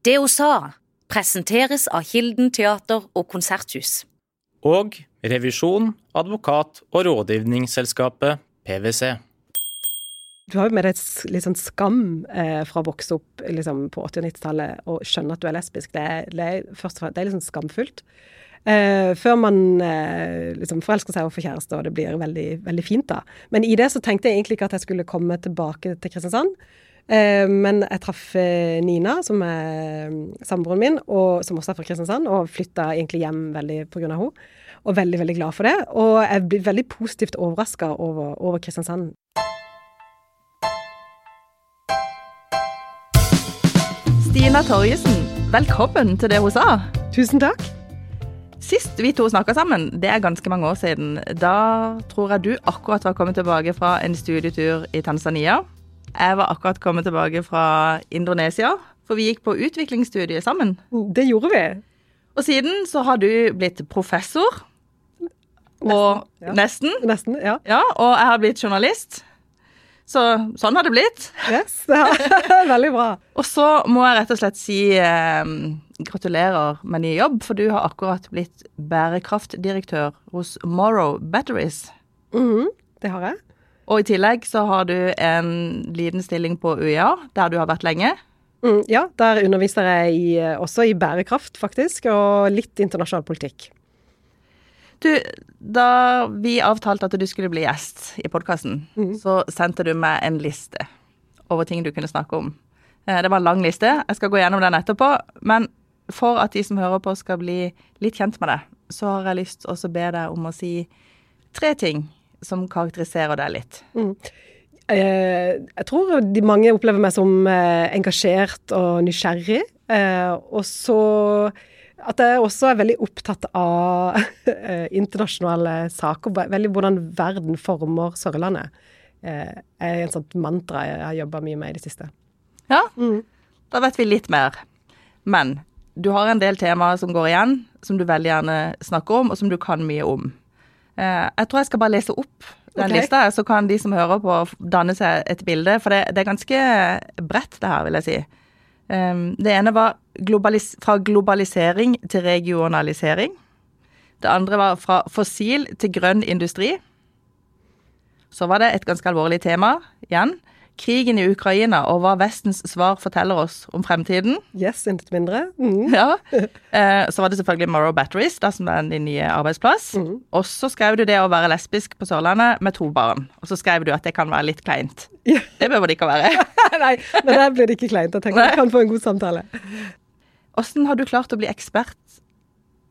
Det hun sa, presenteres av Kilden teater og konserthus. Og revisjon, advokat og rådgivningsselskapet PwC. Du har jo med deg litt sånn skam eh, fra å vokse opp liksom, på 80- og 90-tallet og skjønne at du er lesbisk. Det er, det er, først og fremst, det er litt sånn skamfullt. Eh, før man eh, liksom forelsker seg og får kjæreste, og det blir veldig, veldig fint da. Men i det så tenkte jeg egentlig ikke at jeg skulle komme tilbake til Kristiansand. Eh, men jeg traff eh, Nina, som er mm, samboeren min, og som også er fra Kristiansand, og flytta egentlig hjem veldig pga. henne. Og veldig, veldig glad for det. Og jeg blir veldig positivt overraska over, over Kristiansand. Stina Torjussen, velkommen til det hun sa. Tusen takk. Sist vi to snakka sammen, det er ganske mange år siden. Da tror jeg du akkurat var kommet tilbake fra en studietur i Tanzania. Jeg var akkurat kommet tilbake fra Indonesia, for vi gikk på utviklingsstudiet sammen. Det gjorde vi. Og siden så har du blitt professor. Og ja. nesten. Nesten, ja. Ja, og jeg har blitt journalist. Så sånn har det blitt. Yes, ja. Veldig bra. Og så må jeg rett og slett si eh, gratulerer med ny jobb, for du har akkurat blitt bærekraftdirektør hos Morrow Batteries. Mhm, det har jeg. Og i tillegg så har du en liten stilling på UiA, der du har vært lenge. Mm, ja, der underviser jeg i, også i bærekraft, faktisk, og litt internasjonal politikk. Du, da vi avtalte at du skulle bli gjest i podkasten, så sendte du meg en liste over ting du kunne snakke om. Eh, Det var en lang liste. Jeg skal gå gjennom den etterpå. Men for at de som hører på skal bli litt kjent med deg, så har jeg lyst til å be deg om å si tre ting som karakteriserer deg litt. Eh, jeg tror de mange opplever meg som eh, engasjert og nysgjerrig. Eh, og så at jeg også er veldig opptatt av internasjonale saker. ve- Veldig hvordan verden former Sørlandet. Eh, er en sånt mantra jeg har jobba mye med i det siste. Ja, da vet vi litt mer. Men du har en del temaer som går igjen, som du veldig gjerne snakker om, og som du kan mye om. Eh, jeg tror jeg skal bare lese opp den okay. lista, så kan de som hører på, danne seg et bilde. For det, det er ganske bredt, det her, vil jeg si. Um, det ene var globalis fra globalisering til regionalisering. Det andre var fra fossil til grønn industri. Så var det et ganske alvorlig tema igjen. Krigen i Ukraina og hva Vestens svar forteller oss om fremtiden. Yes, intet mindre. Mm. Ja. Eh, så var det selvfølgelig Morrow Batteries, da, som er din nye arbeidsplass. Og så skrev du det å være lesbisk på Sørlandet med to barn. Og så skrev du at det kan være litt kleint. Det behøver det ikke å være. Nei, men der blir det ikke kleint. Jeg tenker Nei. vi kan få en god samtale. Åssen har du klart å bli ekspert,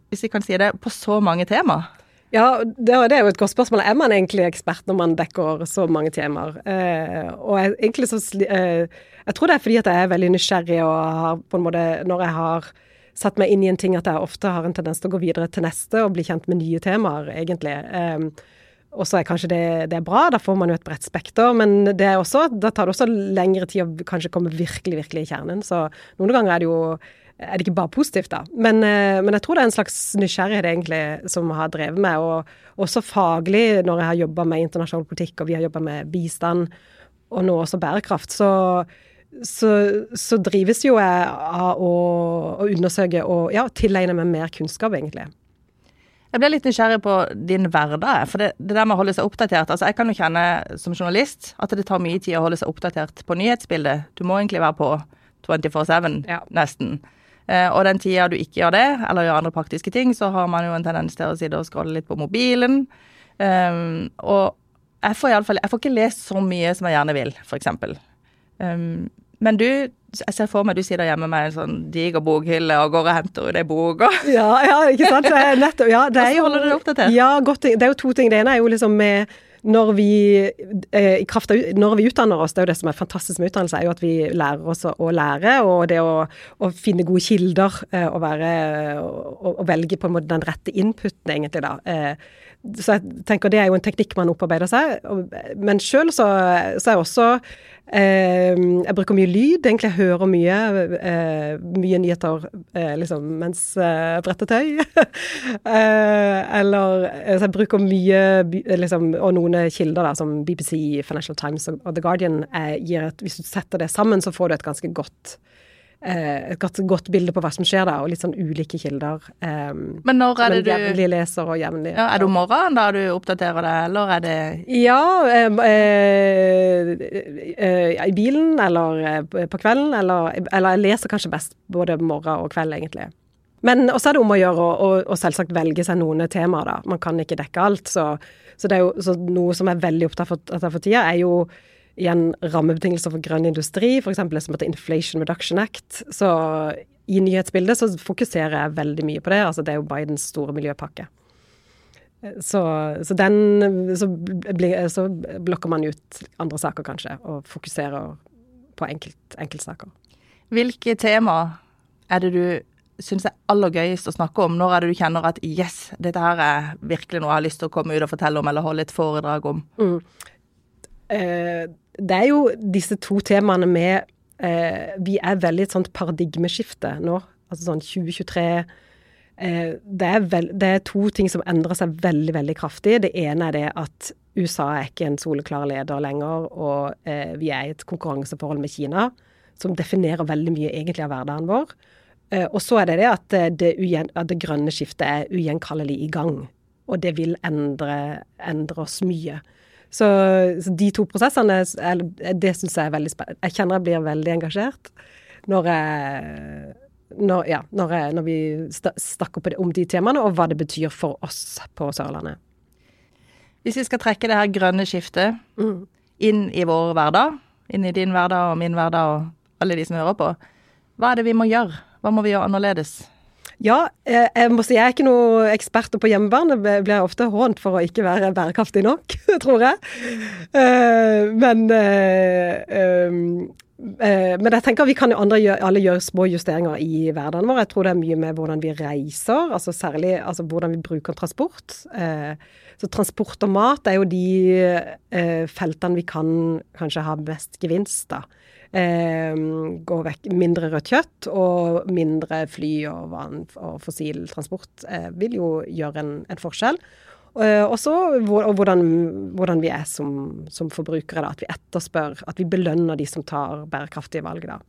hvis vi kan si det, på så mange tema? Ja, det, er jo et godt spørsmål. Er man egentlig ekspert når man dekker så mange temaer? Eh, og jeg, egentlig så eh, Jeg tror det er fordi at jeg er veldig nysgjerrig og har på en måte Når jeg har satt meg inn i en ting, at jeg ofte har en tendens til å gå videre til neste og bli kjent med nye temaer, egentlig. Eh, og så er kanskje det, det er bra, da får man jo et bredt spekter, men det er også, da tar det også lengre tid å kanskje komme virkelig, virkelig i kjernen. Så noen ganger er det jo er det ikke bare positivt, da. Men, eh, men jeg tror det er en slags nysgjerrighet egentlig som har drevet meg. Og også faglig, når jeg har jobba med internasjonal politikk og vi har jobba med bistand, og nå også bærekraft, så, så, så drives jo jeg av å, å undersøke og ja, tilegne meg mer kunnskap, egentlig. Jeg ble litt nysgjerrig på din hverdag. For det, det der med å holde seg oppdatert altså Jeg kan jo kjenne som journalist at det tar mye tid å holde seg oppdatert på nyhetsbildet. Du må egentlig være på 24-7, Ja. nesten. Eh, og den tida du ikke gjør det, eller gjør andre praktiske ting, så har man jo en tendens til å sitte og scrolle litt på mobilen. Um, og jeg får, i alle fall, jeg får ikke lest så mye som jeg gjerne vil, f.eks. Um, men du, jeg ser for meg du sitter hjemme med en sånn diger bokhylle og går og henter ut ei bok. og- Ja, ja, ikke sant. Nettopp, ja, det er jo, holder du deg oppdatert? Ja, godt, det er jo to ting. Det ene er jo liksom med når vi, eh, i kraft av, når vi utdanner oss, det er jo det som er fantastisk med utdannelse, er jo at vi lærer oss å, å lære, og det å, å finne gode kilder, eh, og, være, og, og velge på en måte den rette inputen, egentlig, da. Eh, så jeg tenker det er jo en teknikk man opparbeider seg. Men sjøl så, så er også Jeg bruker mye lyd, egentlig. Jeg hører mye, eh, mye nyheter eh, liksom mens jeg bretter tøy. eh, eller så jeg bruker mye liksom, Og noen kilder da, som BBC, Financial Times og, The Guardian eh, gir et Hvis du setter det sammen, så får du et ganske godt eh, et godt, godt bilde på hva som skjer da, og litt sånn ulike kilder. Eh, Men når er det du Jevnlig leser og jevnlig ja, Er det om morgenen da du oppdaterer det, eller er det Ja, eh, eh, eh, i bilen eller eh, på kvelden, eller, eller jeg leser kanskje best både morgen og kveld, egentlig. Men også er det om å gjøre å, selvsagt velge seg noen temaer, da. Man kan ikke dekke alt. Så, så det jo så noe som er veldig opptatt av for tida, er jo igjen rammebetingelser for grønn industri, f.eks. det som heter Inflation Reduction Act. Så i nyhetsbildet så fokuserer jeg veldig mye på det. Altså det er jo Bidens store miljøpakke. Så, så den så, så, blokker man ut andre saker, kanskje, og fokuserer på enkelt, enkeltsaker. Hvilke tema er det du syns er aller gøyest å snakke om? Når er det du kjenner at yes, dette her er virkelig noe jeg har lyst til å komme ut og fortelle om, eller holde et foredrag om? Mm. Eh, det er jo disse to temaene med eh, Vi er veldig et sånt paradigmeskifte nå. Altså sånn 2023 eh, det, er vel, det er to ting som endrer seg veldig, veldig kraftig. Det ene er det at USA er ikke en soleklar leder lenger, og eh, vi er i et konkurranseforhold med Kina som definerer veldig mye egentlig av hverdagen vår. Eh, og så er det det at det, ugjen, at det grønne skiftet er ugjenkallelig i gang. Og det vil endre, endre oss mye. Så, så, de to prosessene, det syns jeg er veldig spennende. Jeg kjenner jeg blir veldig engasjert når, jeg, når, ja, når, jeg, når vi snakker om de temaene, og hva det betyr for oss på Sørlandet. Hvis vi skal trekke det her grønne skiftet mm. inn i vår hverdag, inn i din hverdag og min hverdag og alle de som hører på, hva er det vi må gjøre? Hva må vi gjøre annerledes? Ja, eh, jeg må si jeg er ikke noen ekspert på hjemmebane. Blir ofte hånt for å ikke være bærekraftig nok, tror jeg. Eh, men eh, men jeg tenker vi kan jo alle gjøre små justeringer i hverdagen vår. Jeg tror det er mye med hvordan vi reiser, altså særlig altså hvordan vi bruker transport. Så transport og mat er jo de feltene vi kan kanskje ha mest gevinst av eh, gå vekk mindre rødt kjøtt og mindre fly og vann og fossil transport eh, vil jo gjøre en, en forskjell. også og hvordan, hvordan, vi er som, som forbrukere. Da. At vi etterspør, at vi belønner de som tar bærekraftige valg. da.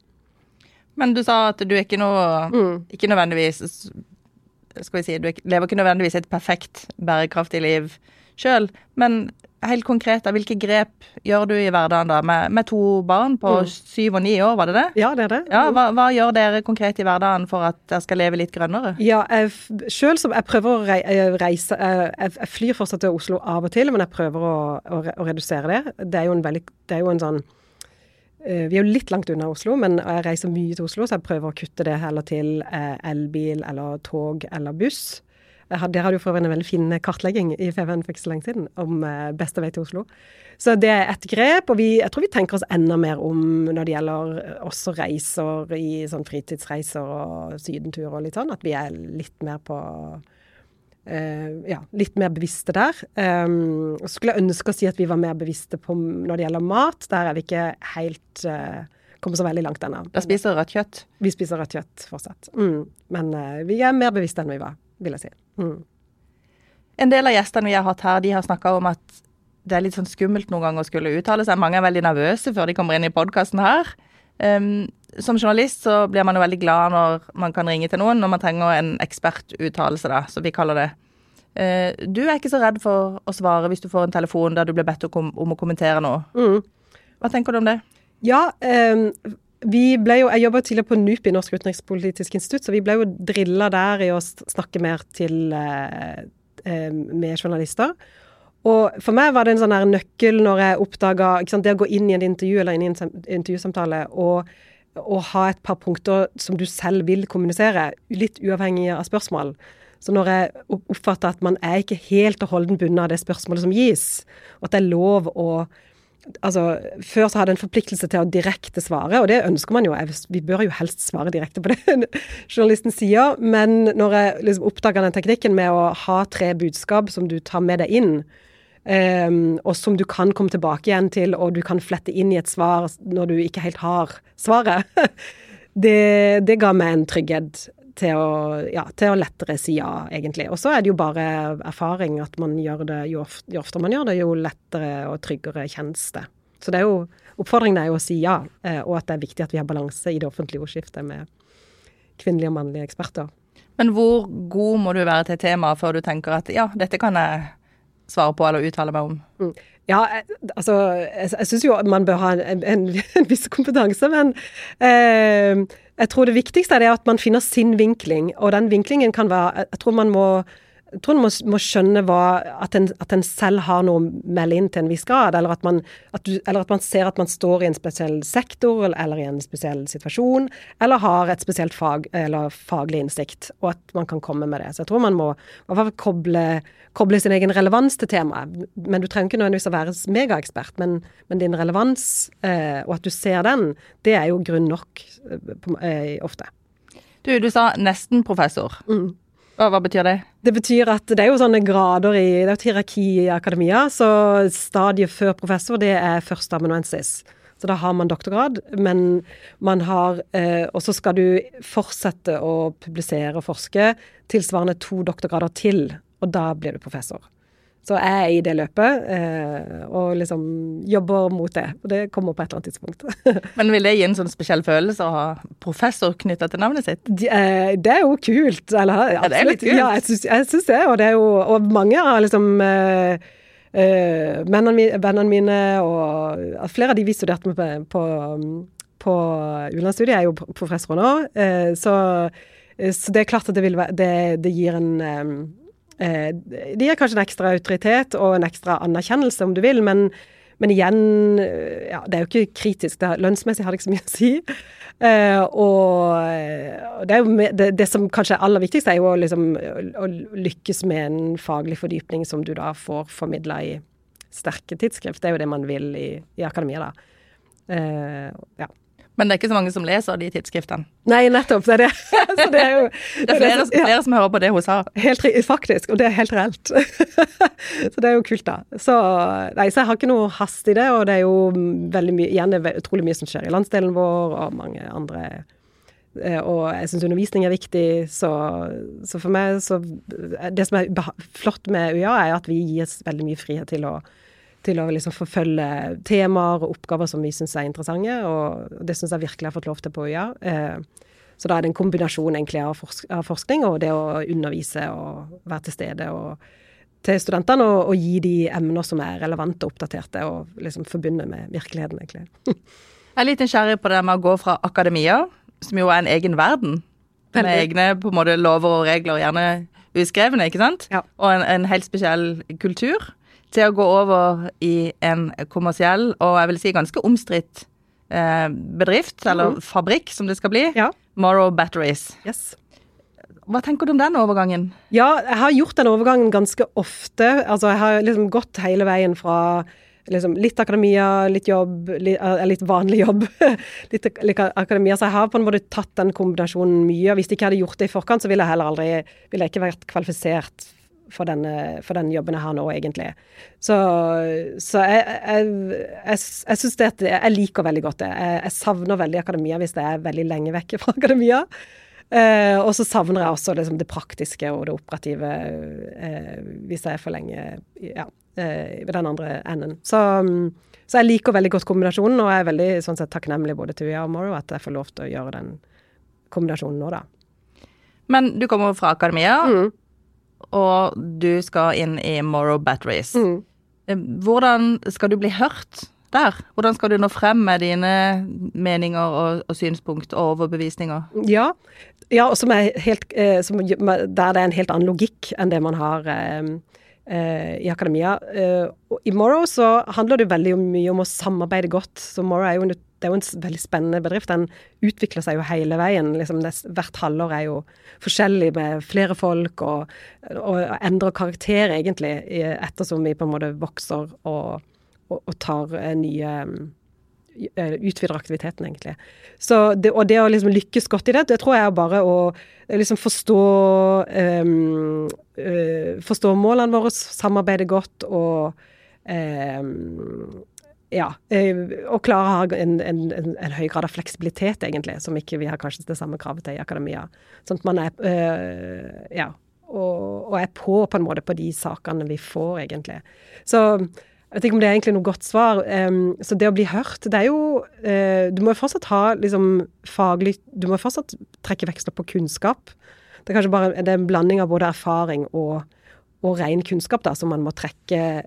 Men du sa at du ikke noe mm. Ikke nødvendigvis skal vi si, Du lever ikke nødvendigvis et perfekt bærekraftig liv sjøl, men helt konkret, hvilke grep gjør du i hverdagen da, med, med to barn på mm. syv og ni år, var det det? Ja, det er det. Ja, hva, hva, gjør dere konkret i hverdagen for at dere skal leve litt grønnere? Ja, jeg, selv som jeg prøver å reise Jeg, jeg flyr fortsatt til Oslo av og til, men jeg prøver å, å, å redusere det. Det er jo en veldig Det er jo en sånn eh, vi er jo litt langt unna Oslo, men jeg reiser mye til Oslo, så jeg prøver å kutte det heller til eh, elbil eller tog eller buss. Dere hadde jo for øvrig en veldig fin kartlegging i FVN for ikke så lenge siden om eh, beste vei til Oslo. Så det er et grep, og vi, jeg tror vi tenker oss enda mer om når det gjelder også reiser i sånn fritidsreiser og sydentur og litt sånn, at vi er litt mer på Uh, ja, litt mer bevisste der. Um, skulle ønske å si at vi var mer bevisste på når det gjelder mat. Der er vi ikke helt uh, kommet så veldig langt ennå. Da spiser rødt kjøtt? Vi spiser rødt kjøtt fortsatt. Mm. Men uh, vi er mer bevisste enn vi var, vil jeg si. Mm. En del av gjestene vi har hatt her, de har snakka om at det er litt sånn skummelt noen ganger å skulle uttale seg. Mange er veldig nervøse før de kommer inn i podkasten her. Um, som journalist så blir man jo veldig glad når man kan ringe til noen når man trenger en ekspertuttalelse, da, som vi kaller det. Uh, du er ikke så redd for å svare hvis du får en telefon der du blir bedt om, å kommentere noe. Mm. Hva tenker du om det? Ja, um, vi ble jo, Jeg jobba tidligere på NUPI, Norsk utenrikspolitisk institutt, så vi ble jo drilla der i å snakke mer til eh, eh, med journalister. Og for meg var det en sånn her nøkkel når jeg oppdaga det å gå inn i en intervju eller inn i en intervjusamtale og, og, ha et par punkter som du selv vil kommunisere, litt uavhengig av spørsmål. Så når jeg oppfatter at man er ikke helt og holdent bundet av det spørsmålet som gis, og at det er lov å Altså, Før så hadde en forpliktelse til å direkte svare, og det ønsker man jo. Vi bør jo helst svare direkte på det journalisten sier. Men når jeg liksom oppdaga den teknikken med å ha tre budskap som du tar med deg inn, um, og som du kan komme tilbake igjen til, og du kan flette inn i et svar når du ikke helt har svaret, det, det ga meg en trygghet til å, ja, til å lettere si ja, egentlig. Og så er det jo bare erfaring at man gjør det jo, ofte, jo oftere man gjør det, jo lettere og tryggere kjennes det. Så det er jo oppfordringen er jo å si ja, eh, og at det er viktig at vi har balanse i det offentlige ordskiftet med kvinnelige og mannlige eksperter. Men hvor god må du være til temaet før du tenker at ja, dette kan jeg svare på eller uttale meg om? Mm. Ja, altså Jeg, jeg syns jo man bør ha en, en, en viss kompetanse, men eh, jeg tror det viktigste er at man finner sin vinkling. Og den vinklingen kan være Jeg tror man må jeg tror en må, må skjønne hva, at, en, at en selv har noe å melde inn til en viss grad. Eller at, man, at du, eller at, man, ser at man står i en spesiell sektor eller i en spesiell situasjon. Eller har et spesielt fag eller faglig innsikt, og at man kan komme med det. Så jeg tror man må i hvert fall koble, koble sin egen relevans til temaet. Men du trenger ikke nødvendigvis å være megaekspert, men, men din relevans, eh, og at du ser den, det er jo grunn nok eh, ofte. Du, du sa nesten professor. Mm. Hva, hva, betyr det? Det betyr at det er jo sånne grader i Det er et hierarki i akademia. Så stadiet før professor, det er førsteamanuensis. Så da har man doktorgrad, men man har eh, Og så skal du fortsette å publisere og forske tilsvarende to doktorgrader til, og da blir du professor. Så jeg er i det løpet, eh, og liksom jobber mot det. Og det kommer på et eller annet tidspunkt. Men vil det gi en sånn spesiell følelse å ha professor knytta til navnet sitt? De, eh, det er jo kult. Eller, ja, det er litt kult. Ja, jeg syns det. Og det er jo Og mange av liksom eh, eh Vennene mine og Flere av de vi studerte med på, på, på utenlandsstudiet, er jo professorer nå. Eh, så, så, det er klart at det, vil, det, det gir en Eh, det gir kanskje en ekstra autoritet og en ekstra anerkjennelse, om du vil, men, men igjen, eh, ja, det er jo ikke kritisk. Det, lønnsmessig har det ikke så mye å si. Uh, og det, det, det, som kanskje er aller viktigst, er jo liksom, å, lykkes med en faglig fordypning som du da får formidla i sterke tidsskrift. Det er jo det man vil i, i akademia, da. Uh, ja. Men det er ikke så mange som leser de tidsskriftene. Nei, nettopp. Det er det. det, er jo, det er flere, ja. flere, som hører på det hun sa. Helt, faktisk, og det er helt reelt. så det er jo kult, da. Så, nei, så jeg har ikke noe hast i det, og det er jo veldig mye, igjen er utrolig mye som skjer i landsdelen vår, og mange andre eh, og jeg syns undervisning er viktig, så, så, for meg så Det som er flott med UiA, er at vi gis veldig mye frihet til å til å liksom forfølge temaer og oppgaver som vi syns er interessante, og det syns jeg virkelig har fått lov til på UiA. Eh, så da er det en kombinasjon egentlig av, forsk av, forskning og det å undervise og være til stede og, til studentene og, og, gi de emner som er relevante og oppdaterte, og liksom forbundet med virkeligheten, egentlig. jeg er litt nysgjerrig på det med å gå fra akademia, som jo er en egen verden, med egne på en måte lover og regler, gjerne uskrevne, ikke sant, ja. og en, en helt spesiell kultur til å gå over i en kommersiell og jeg vil si ganske omstridt eh, bedrift, eller mm. fabrikk, som det skal bli. Ja. Morrow Batteries. Yes. Hva tenker du om den overgangen? Ja, jeg har gjort den overgangen ganske ofte. Altså, jeg har liksom gått hele veien fra liksom, litt akademia, litt jobb, litt, eh, litt vanlig jobb. litt, litt, akademia. Så jeg har på en måte tatt den kombinasjonen mye. og Hvis jeg ikke hadde gjort det i forkant, så ville jeg heller aldri ville jeg ikke vært kvalifisert for, denne, for den jobben jeg har nå, egentlig. Så, så jeg, jeg, jeg, jeg syns det Jeg liker veldig godt det. Jeg, jeg, savner veldig akademia hvis det er veldig lenge vekke fra akademia. Eh, og så savner jeg også liksom, det praktiske og det operative eh, hvis jeg er for lenge ja, eh, ved den andre enden. Så, så, jeg liker veldig godt kombinasjonen, og jeg er veldig sånn sett, takknemlig både til Via og Morrow at jeg får lov til å gjøre den kombinasjonen nå, da. Men du kommer fra akademia. Mm og du skal inn i Morrow Batteries. Mm. Eh, hvordan skal du bli hørt der? Hvordan skal du nå frem med dine meninger og, og synspunkt og overbevisninger? Ja, ja og som er helt, eh, som, der det er en helt annen logikk enn det man har eh, i akademia. I Morrow så handler det veldig mye om å samarbeide godt. Så Morrow er jo en det er jo en veldig spennende bedrift. Den utvikler seg jo hele veien. Liksom det, hvert halvår er jo forskjellig med flere folk, og, og endrer karakter, egentlig, ettersom vi på en måte vokser og, og, og tar eh, nye eh, Utvider aktiviteten, egentlig. Så det, og det å liksom lykkes godt i det, det tror jeg er bare å liksom forstå um, uh, Forstå målene våre, samarbeide godt og um, ja, eh, og klare å ha en, en, en, høy grad av fleksibilitet, egentlig, som ikke vi har kanskje det samme kravet til i akademia. Sånn at man er øh, Ja. Og, og, er på på en måte på de sakene vi får, egentlig. Så Jeg vet ikke om det er egentlig noe godt svar. Um, så det å bli hørt, det er jo uh, Du må jo fortsatt ha liksom faglig Du må fortsatt trekke veksler på kunnskap. Det er kanskje bare det er en blanding av både erfaring og, og ren kunnskap da, som man må trekke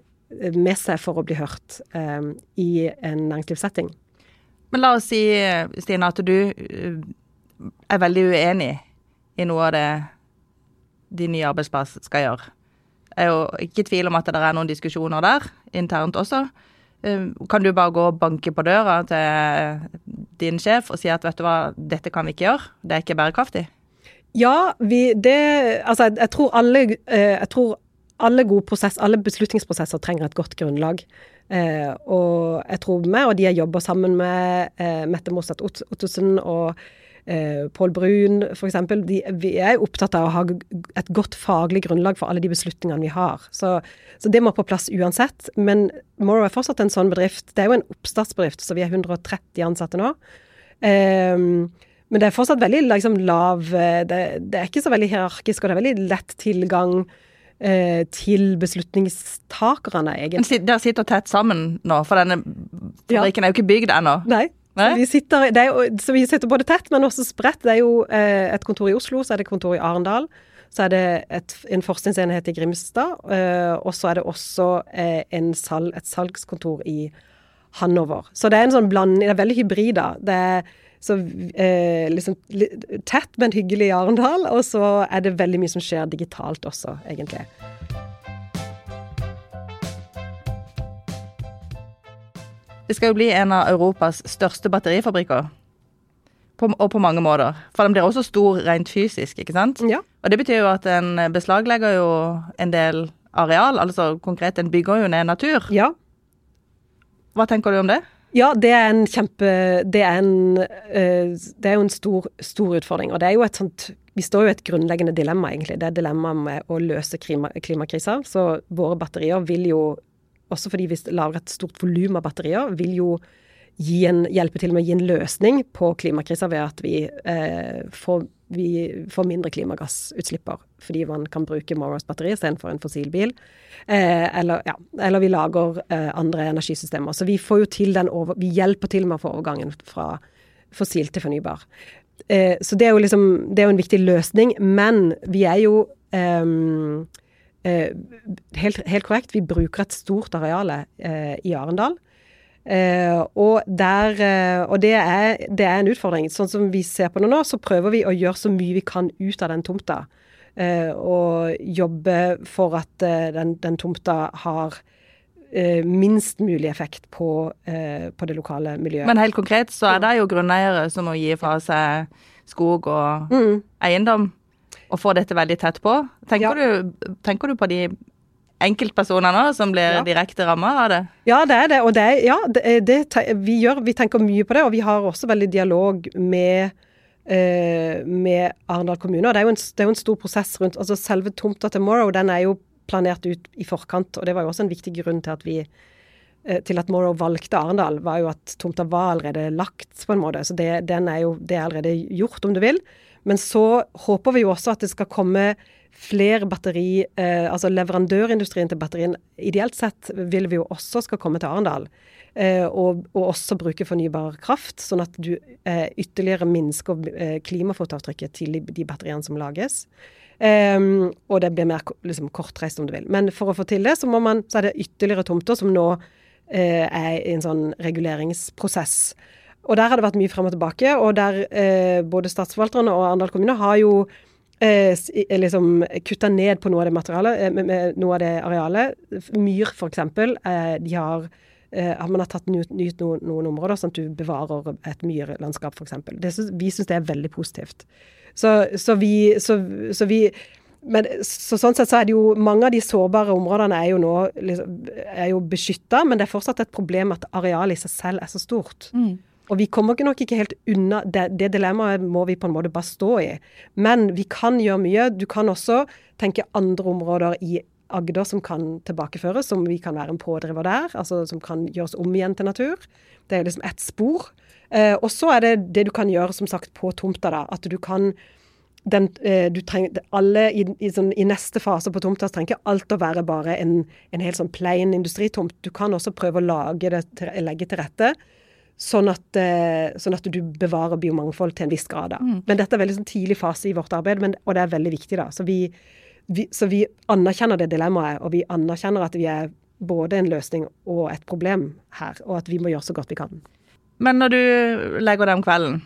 med seg for å bli hørt um, i en næringslivssetting. Men la oss si, Stine, at du er veldig uenig i noe av det de nye arbeidsplass skal gjøre. Jeg er jo ikke i tvil om at det er noen diskusjoner der, internt også. Kan du bare gå og banke på døra til din sjef og si at vet du hva, dette kan vi ikke gjøre, det er ikke bærekraftig? Ja, vi, det Altså, jeg, jeg, tror alle Jeg tror alle gode prosess, alle beslutningsprosesser trenger et godt grunnlag. Eh, og jeg tror vi og de jeg jobber sammen med, eh, Mette Mosset Ottosen og eh, Pål Brun f.eks., vi er opptatt av å ha et godt faglig grunnlag for alle de beslutningene vi har. Så, så det må på plass uansett. Men Morrow er fortsatt en sånn bedrift. Det er jo en oppstartsbedrift, så vi er 130 ansatte nå. Eh, men det er fortsatt veldig liksom, lav eh, det, det, er ikke så veldig hierarkisk, og det er veldig lett tilgang til beslutningstakerne, egentlig. Men dere sitter tett sammen nå, for denne fabrikken ja. er jo ikke bygd ennå? Nei. Nei? Vi sitter, jo, så vi sitter både tett, men også spredt. Det er jo eh, et kontor i Oslo, så er det kontor i Arendal. Så er det et, en forskningsenhet i Grimstad, eh, og så er det også eh, salg, et salgskontor i Hanover. Så det er en sånn blanding, det er veldig hybrid, da. Det er så eh, liksom tett, men hyggelig i Arendal. Og så er det veldig mye som skjer digitalt også, egentlig. Det skal jo bli en av Europas største batterifabrikker. På, og på mange måter. For den blir også stor rent fysisk, ikke sant? Ja. Og det betyr jo at den beslaglegger jo en del areal. Altså konkret, den bygger jo ned natur. Ja. Hva tenker du om det? Ja, det er en kjempe Det er, en, uh, det er jo en stor, stor, utfordring. Og det er jo et sånt Vi står jo i et grunnleggende dilemma, egentlig. Det er dilemmaet med å løse klima, klimakrisa. Så våre batterier vil jo, også fordi vi lager et stort volum av batterier, vil jo en, hjelpe til med å gi en løsning på klimakrisa ved at vi, eh, får, vi får mindre klimagassutslipper, fordi man kan bruke Morrows batteri istedenfor en fossilbil. Eh, eller, ja, eller, vi lager eh, andre energisystemer. Så vi over, vi hjelper til med å få overgangen fra fossil til fornybar. Eh, så det er liksom det er jo en viktig løsning. Men vi er jo ehm, eh, helt, helt, korrekt, vi bruker et stort areal eh, i Arendal. Uh, og, der, uh, og det, er, det, er, en utfordring. Sånn som vi ser på det nå, så prøver vi å gjøre så mye vi kan ut av den tomta. Eh, og jobbe for at den, den tomta har eh, minst mulig effekt på, på, det lokale miljøet. Men helt konkret så er det jo grunneiere som må gi fra seg skog og mm. eiendom, og få dette veldig tett på. Tenker, ja. du, tenker du på de enkeltpersonene som blir ja. direkte ramma av det? Ja, det er det. Og det, ja, det, det, vi, gjør, vi tenker mye på det, og vi har også veldig dialog med Eh, med Arendal kommune. og det er, en, det er, jo en, stor prosess rundt altså Selve tomta til Morrow den er jo planert ut i forkant, og det var jo også en viktig grunn til at vi eh, til at Morrow valgte Arendal, var jo at tomta var allerede lagt, på en måte. Så det, den er jo det er allerede gjort, om du vil. Men så håper vi jo også at det skal komme flere batteri eh, Altså leverandørindustrien til batterien ideelt sett vil vi jo også skal komme til Arendal. Eh, og, og, også bruke fornybar kraft, sånn at du eh, ytterligere minsker eh, klimafotavtrykket til de, batteriene som lages. Um, og det blir mer liksom, kortreist, om du vil. Men for å få til det, så, man, så er det ytterligere tomter som nå eh, er i en sånn reguleringsprosess. Og der har det vært mye frem og tilbake, og der eh, både statsforvalterne og Arendal kommune har jo eh, liksom kutta ned på noe av det materialet, med, med noe av det arealet. Myr, f.eks. Eh, de har eh, man har tatt ut noen, noen, områder, sånn at du bevarer et myrlandskap f.eks. Vi syns det er veldig positivt. Så, så, vi, så, så vi men så sånn sett så er det jo Mange av de sårbare områdene er jo nå liksom, beskytta, men det er fortsatt et problem at arealet i seg selv er så stort. Mm. Og vi kommer nok ikke helt unna det, det dilemmaet må vi på en måte bare stå i. Men vi kan gjøre mye. Du kan også tenke andre områder i Agder som kan tilbakeføres, som vi kan være en pådriver der. altså Som kan gjøres om igjen til natur. Det er liksom ett spor. Eh, og så er det det du kan gjøre som sagt på tomta. da, At du kan den, eh, du trenger, alle i, i, sånn, i neste fase på tomta trenger ikke alt å være bare en, en helt sånn plain industritomt. Du kan også prøve å det, legge til rette. Sånn at, eh, sånn at, du bevarer biomangfold til en viss grad. Mm. Men dette er veldig sånn tidlig fase i vårt arbeid, men, og det er veldig viktig. da. Så vi, vi, så vi anerkjenner det dilemmaet, og vi anerkjenner at vi er både en løsning og et problem her, og at vi må gjøre så godt vi kan. Men når du legger deg om kvelden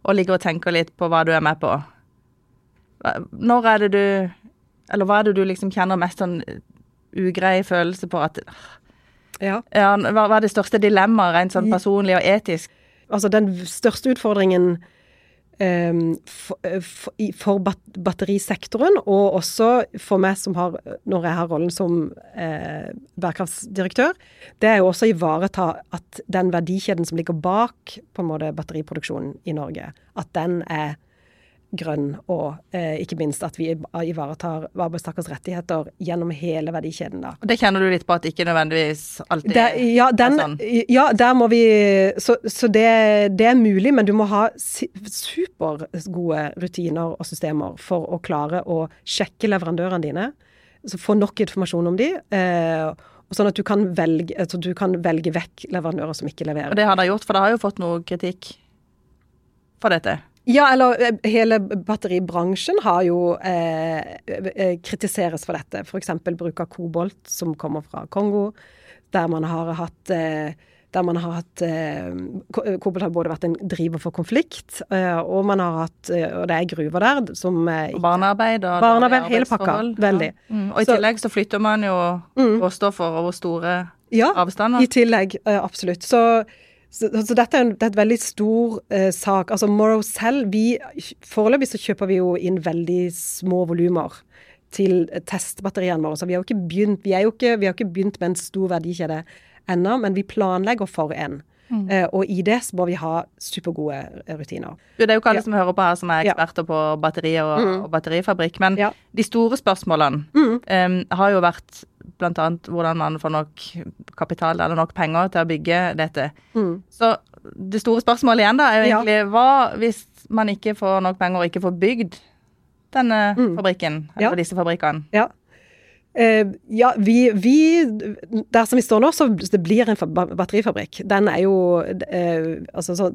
og ligger og tenker litt på hva du er med på, når er det du Eller hva er det du liksom kjenner mest sånn ugrei følelse på at ja. ja hva, hva er det største dilemmaet rent sånn personlig og etisk? Altså den største utfordringen um, for, for, for, batterisektoren, og også for meg som har, når jeg har rollen som eh, bærekraftsdirektør, det er jo også å ivareta at den verdikjeden som ligger bak på en måte batteriproduksjonen i Norge, at den er grønn, og eh, ikke minst at vi ivaretar arbeidstakers rettigheter gjennom hele verdikjeden. da. Det kjenner du litt på at ikke nødvendigvis alltid det, ja, den, er sånn? Ja, der må vi Så, så det, det, er mulig, men du må ha supergode rutiner og systemer for å klare å sjekke leverandørene dine. Så få nok informasjon om de. Eh, Sånn at du kan, velge, altså du kan velge vekk leverandører som ikke leverer. Og det har de gjort, for det har jo fått noe kritikk for dette? Ja, eller eh, hele batteribransjen har jo eh, eh kritiseres for dette. F.eks. bruk av kobolt som kommer fra Kongo, der man har hatt eh, der man har hatt eh, Kobolt har både vært en driver for konflikt, eh, og man har hatt Og det er gruver der som og Barnearbeid og Barnearbeid, hele pakka. Veldig. Ja. Mm. Og i så, tillegg så flytter man jo mm. råstoffer over store ja, avstander. Ja, i tillegg. absolutt. Så så, så, dette er, en, det er et veldig stor eh, sak. Altså Morrow selv vi, Foreløpig så kjøper vi jo inn veldig små volumer til testbatteriene våre. Så vi har jo ikke begynt, vi, jo ikke, vi har ikke begynt med en stor verdikjede ennå, men vi planlegger for en. Mm. Uh, og i det så må vi ha supergode rutiner. Det er jo ikke alle ja. som hører på her som er eksperter ja. på batterier og, mm. og batterifabrikk, men ja. de store spørsmålene mm. um, har jo vært bl.a. hvordan man får nok kapital eller nok penger til å bygge dette. Mm. Så det store spørsmålet igjen da er jo egentlig hva hvis man ikke får nok penger og ikke får bygd denne mm. fabrikken, eller disse fabrikkene? Ja. Uh, ja, vi, vi, Der som vi står nå, så det blir en batterifabrikk. Den er jo uh, Altså så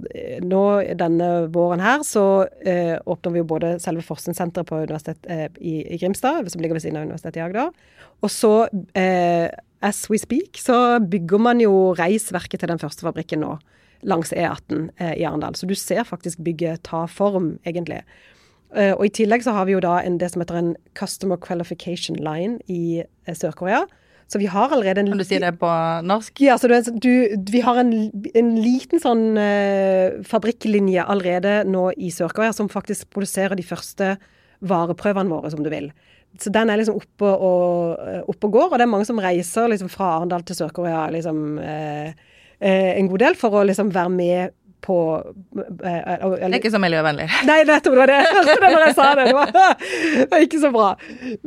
nå denne våren her så åpner vi jo både selve forskningssenteret på universitetet i, i, Grimstad, som ligger ved siden av Universitetet i Agder. Og så, as we speak, så bygger man jo reisverket til den første fabrikken nå. Langs E18 i Arendal. Så du ser faktisk bygget ta form, egentlig. Uh, og I tillegg så har vi jo da en, det som heter en Customer Qualification Line i uh, Sør-Korea. Så vi har allerede en Kan du si det på norsk? Ja, så du, du, vi har en, en liten sånn uh, fabrikklinje allerede nå i Sør-Korea som faktisk produserer de første vareprøvene våre, som du vil. Så den er liksom oppe og, oppe og går, og det er mange som reiser liksom fra Arendal til Sør-Korea liksom, en god del for å liksom være med på eh, eh eller, Det er ikke så miljøvennlig. Nei, nettopp. Det var det jeg hørte det når jeg sa det. Det var, det var ikke så bra.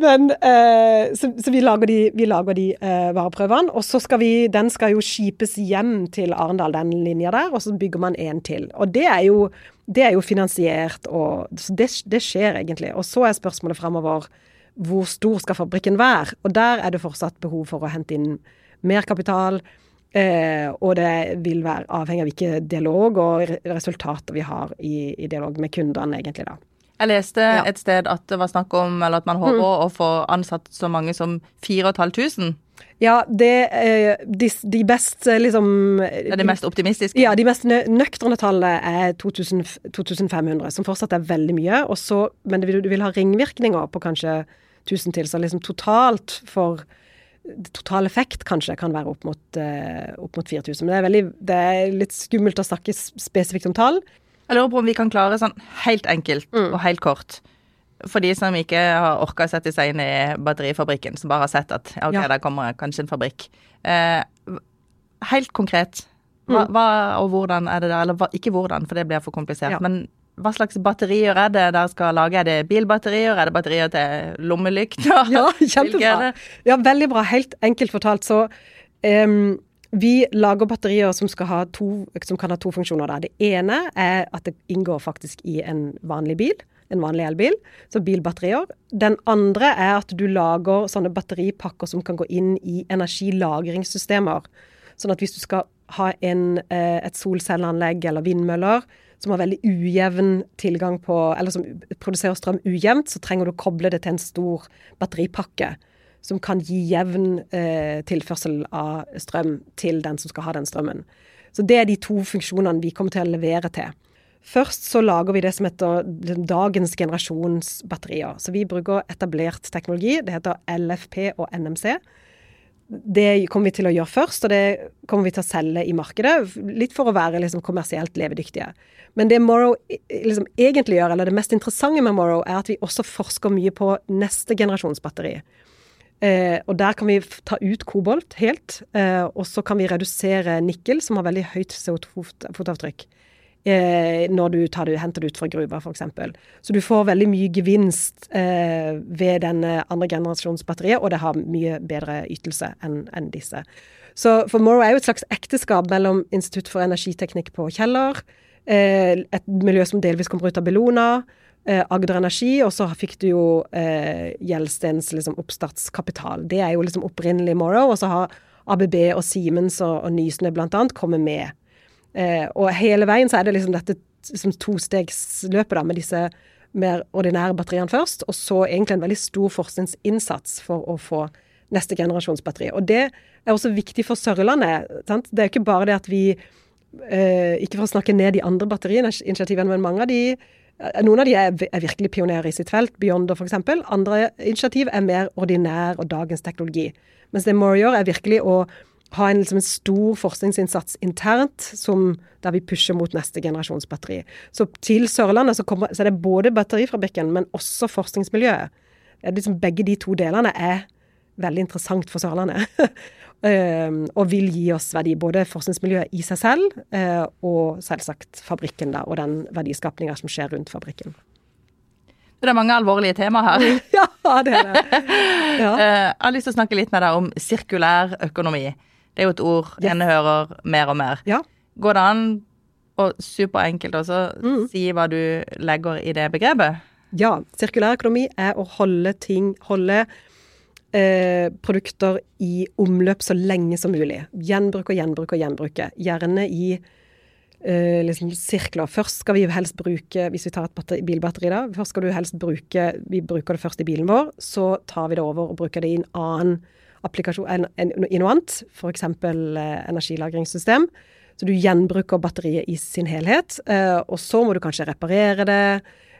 Men eh, Så, så vi lager de, vi lager de eh, vareprøvene. Og så skal vi Den skal jo skipes hjem til Arendal, den linja der, og så bygger man en til. Og det er jo, det er jo finansiert, og det, det skjer egentlig. Og så er spørsmålet fremover hvor stor skal fabrikken være? Og der er det fortsatt behov for å hente inn mer kapital Eh, og det vil være avhengig av hvilke dialog og resultater vi har i, i dialog med kundene, egentlig, da. Jeg leste ja. et sted at det var snakk om, eller at man håper mm. å få ansatt så mange som 4500. Ja, det er de, de best eh, liksom Det er det mest optimistiske? Ja, de mest nøkterne tallene er 2000, 2500, som fortsatt er veldig mye. Også, men du vil, du vil ha ringvirkninger på kanskje 1000 til, så liksom totalt for total effekt kanskje kan være opp mot, uh, opp mot 4000. Men det er, veldig, det er, litt skummelt å snakke spesifikt om tall. Jeg lurer på om vi kan klare sånn helt enkelt mm. og helt kort. For de som ikke har orka å sette seg inn i batterifabrikken, som bare har sett at ok, ja. der kommer kanskje en fabrikk. Eh, helt konkret, hva, mm. hva, og hvordan er det der? Eller ikke hvordan, for det blir for komplisert. Ja. Men hva slags batterier er det dere skal lage? Er det bilbatterier? Er det batterier til lommelykter? Ja, kjempebra. Ja, veldig bra. Helt enkelt fortalt så um, vi lager batterier som, ha to, som, kan ha to funksjoner. Der. Det ene er at det inngår faktisk i en vanlig bil. en vanlig elbil, så bilbatterier. Den andre er at du lager sånne batteripakker som kan gå inn i energilagringssystemer. Sånn at hvis du skal ha en, eh, et solcelleanlegg eller vindmøller som har veldig ujevn tilgang på Eller som produserer strøm ujevnt, så trenger du å koble det til en stor batteripakke som kan gi jevn eh, tilførsel av strøm til den som skal ha den strømmen. Så det er de to funksjonene vi kommer til å levere til. Først så lager vi det som heter dagens generasjons batterier. Så vi bruker etablert teknologi. Det heter LFP og NMC. Det kommer vi til å gjøre først, og det kommer vi til å selge i markedet. Litt for å være liksom, kommersielt levedyktige. Men det Morrow liksom, egentlig gjør, eller det mest interessante med Morrow, er at vi også forsker mye på neste generasjons batteri. Eh, og der kan vi ta ut kobolt helt, eh, og så kan vi redusere nikkel, som har veldig høyt CO2-fotavtrykk eh, når du tar det, henter det ut fra gruva, f.eks. Så du får veldig mye gevinst eh, ved den andre generasjons batteriet, og det har mye bedre ytelse enn en disse. Så for Morrow er jo et slags ekteskap mellom Institutt for energiteknikk på Kjeller, eh, et miljø som delvis kommer ut av Bellona, eh, Agder Energi, og så fikk du jo eh, Gjelstens liksom, oppstartskapital. Det er jo liksom opprinnelig Morrow, og så har ABB og Siemens og, og Nysnø bl.a. kommet med. Eh, og hele veien så er det liksom dette liksom tostegsløpet da, med disse mer ordinære batteriene først, og så egentlig en veldig stor forskningsinnsats for å få neste generasjons batteri. Og det er også viktig for Sørlandet. Sant? Det er ikke bare det at vi eh, Ikke for å snakke ned de andre batteriinitiativene, men mange av de eh, noen av de er, virkelig pionerer i sitt felt, Beyonder f.eks. Andre initiativ er mer ordinær og dagens teknologi. Mens det More gjør, er virkelig å ha en, liksom en, stor forskningsinnsats internt som, der vi pusher mot neste generasjons batteri. Så til Sørlandet så, kommer, så er det både batterifabrikken, men også forskningsmiljøet. Liksom begge de to delene er veldig interessant for Sørlandet. um, og vil gi oss verdi. Både forskningsmiljøet i seg selv, uh, og selvsagt fabrikken da, og den verdiskapninga som skjer rundt fabrikken. Det er mange alvorlige temaer her. ja, det er det. Ja. Uh, jeg har lyst til å snakke litt med deg om sirkulær økonomi. Det er jo et ord yes. en hører mer og mer. Ja. Går det an, og superenkelt også, mm. si hva du legger i det begrepet? Ja. Sirkulær økonomi er å holde ting Holde eh, produkter i omløp så lenge som mulig. Gjenbruk og gjenbruk og gjenbruke. Gjerne i eh, liksom sirkler. Først skal vi helst bruke, hvis vi tar et batteri, bilbatteri da, først skal du helst bruke Vi bruker det først i bilen vår, så tar vi det over og bruker det i en annen applikasjon i noe annet, f.eks. Eh, energilagringssystem. Så du gjenbruker batteriet i sin helhet. Eh, og så må du kanskje reparere det,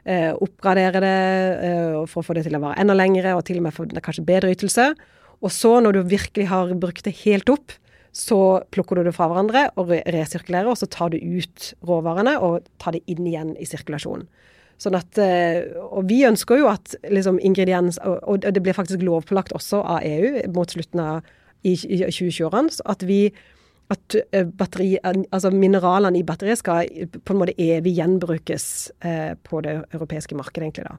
eh, oppgradere det for å få det til å vare enda lengre, og til og med få kanskje bedre ytelse. Og så, når du virkelig har brukt det helt opp, så plukker du det fra hverandre og resirkulerer, og så tar du ut råvarene og tar det inn igjen i sirkulasjonen. Sånn at, eh, og vi ønsker jo at liksom, ingrediens Og det blir faktisk lovpålagt også av EU mot slutten av i, i 2020-årene. At vi at eh, batteri, altså mineralene i batteriet skal på en måte evig gjenbrukes eh, på det europeiske markedet, egentlig. da.